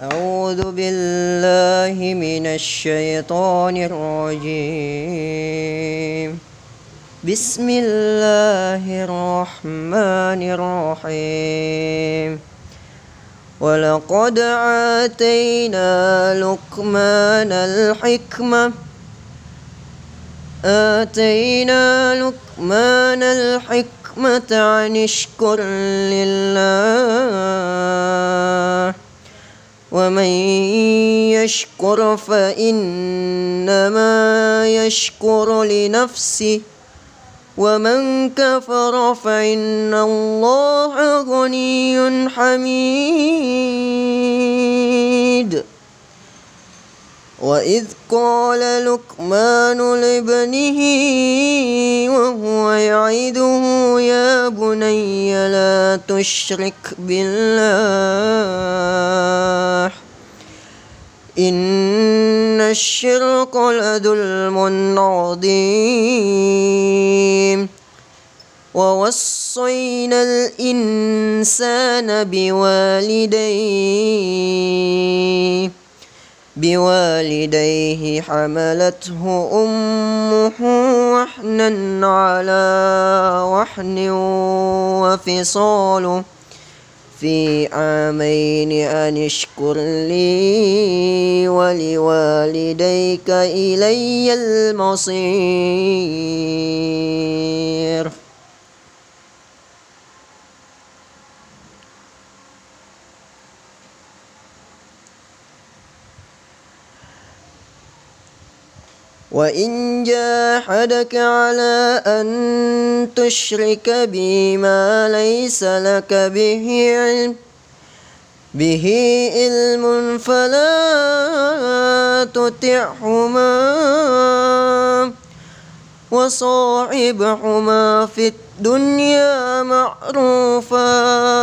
أعوذ بالله من الشيطان الرجيم. بسم الله الرحمن الرحيم. ولقد آتينا لقمان الحكمة. آتينا لقمان الحكمة عن اشكر لله. ومن يشكر فإنما يشكر لنفسه. ومن كفر فإن الله غني حميد. وإذ قال لقمان لابنه وهو يعده يا بني لا تشرك بالله إن الشرك لظلم عظيم ووصينا الإنسان بوالديه بوالديه حملته أمه وحنا على وحن وفصاله. في عامين أن اشكر لي ولوالديك إلي المصير. وإن جاحدك على أن تشرك بي ما ليس لك به علم به علم فلا تطعهما وصاحبهما في الدنيا معروفا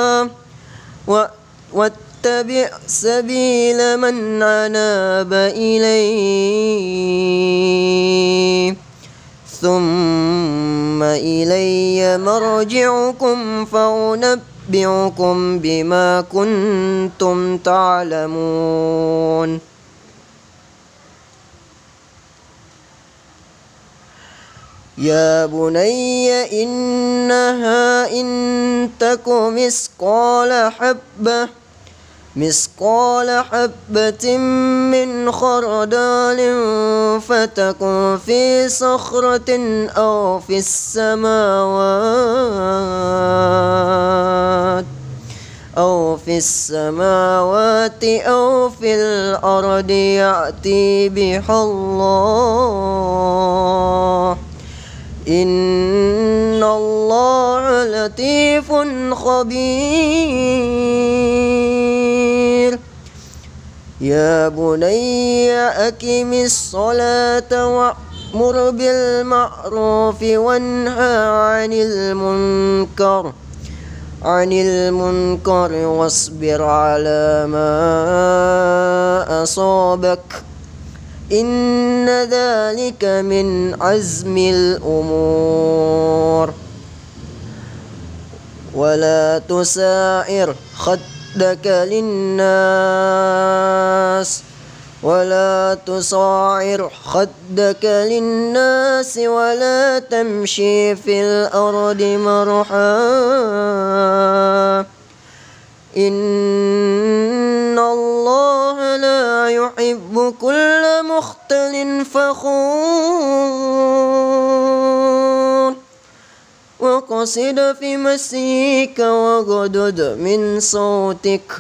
واتبع سبيل من عناب إلي ثم إلي مرجعكم فأنبئكم بما كنتم تعلمون. يا بني إنها إن تك مثقال حبة مثقال حبة من خردل فتكن في صخرة أو في السماوات أو في السماوات أو في الأرض يأتي بها الله. إن الله لطيف خبير. يا بني أقم الصلاة وأمر بالمعروف وانهى عن المنكر عن المنكر واصبر على ما أصابك إن ذلك من عزم الأمور ولا تساعر خدك للناس ولا تصاعر خدك للناس ولا تمشي في الأرض مرحا. إن الله لا يحب كل مختل فخور. وقصد في مسيك وغدد من صوتك.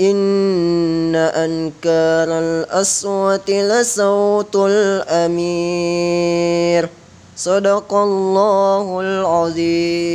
إن أنكار الأصوات لصوت الأمير. صدق الله العظيم.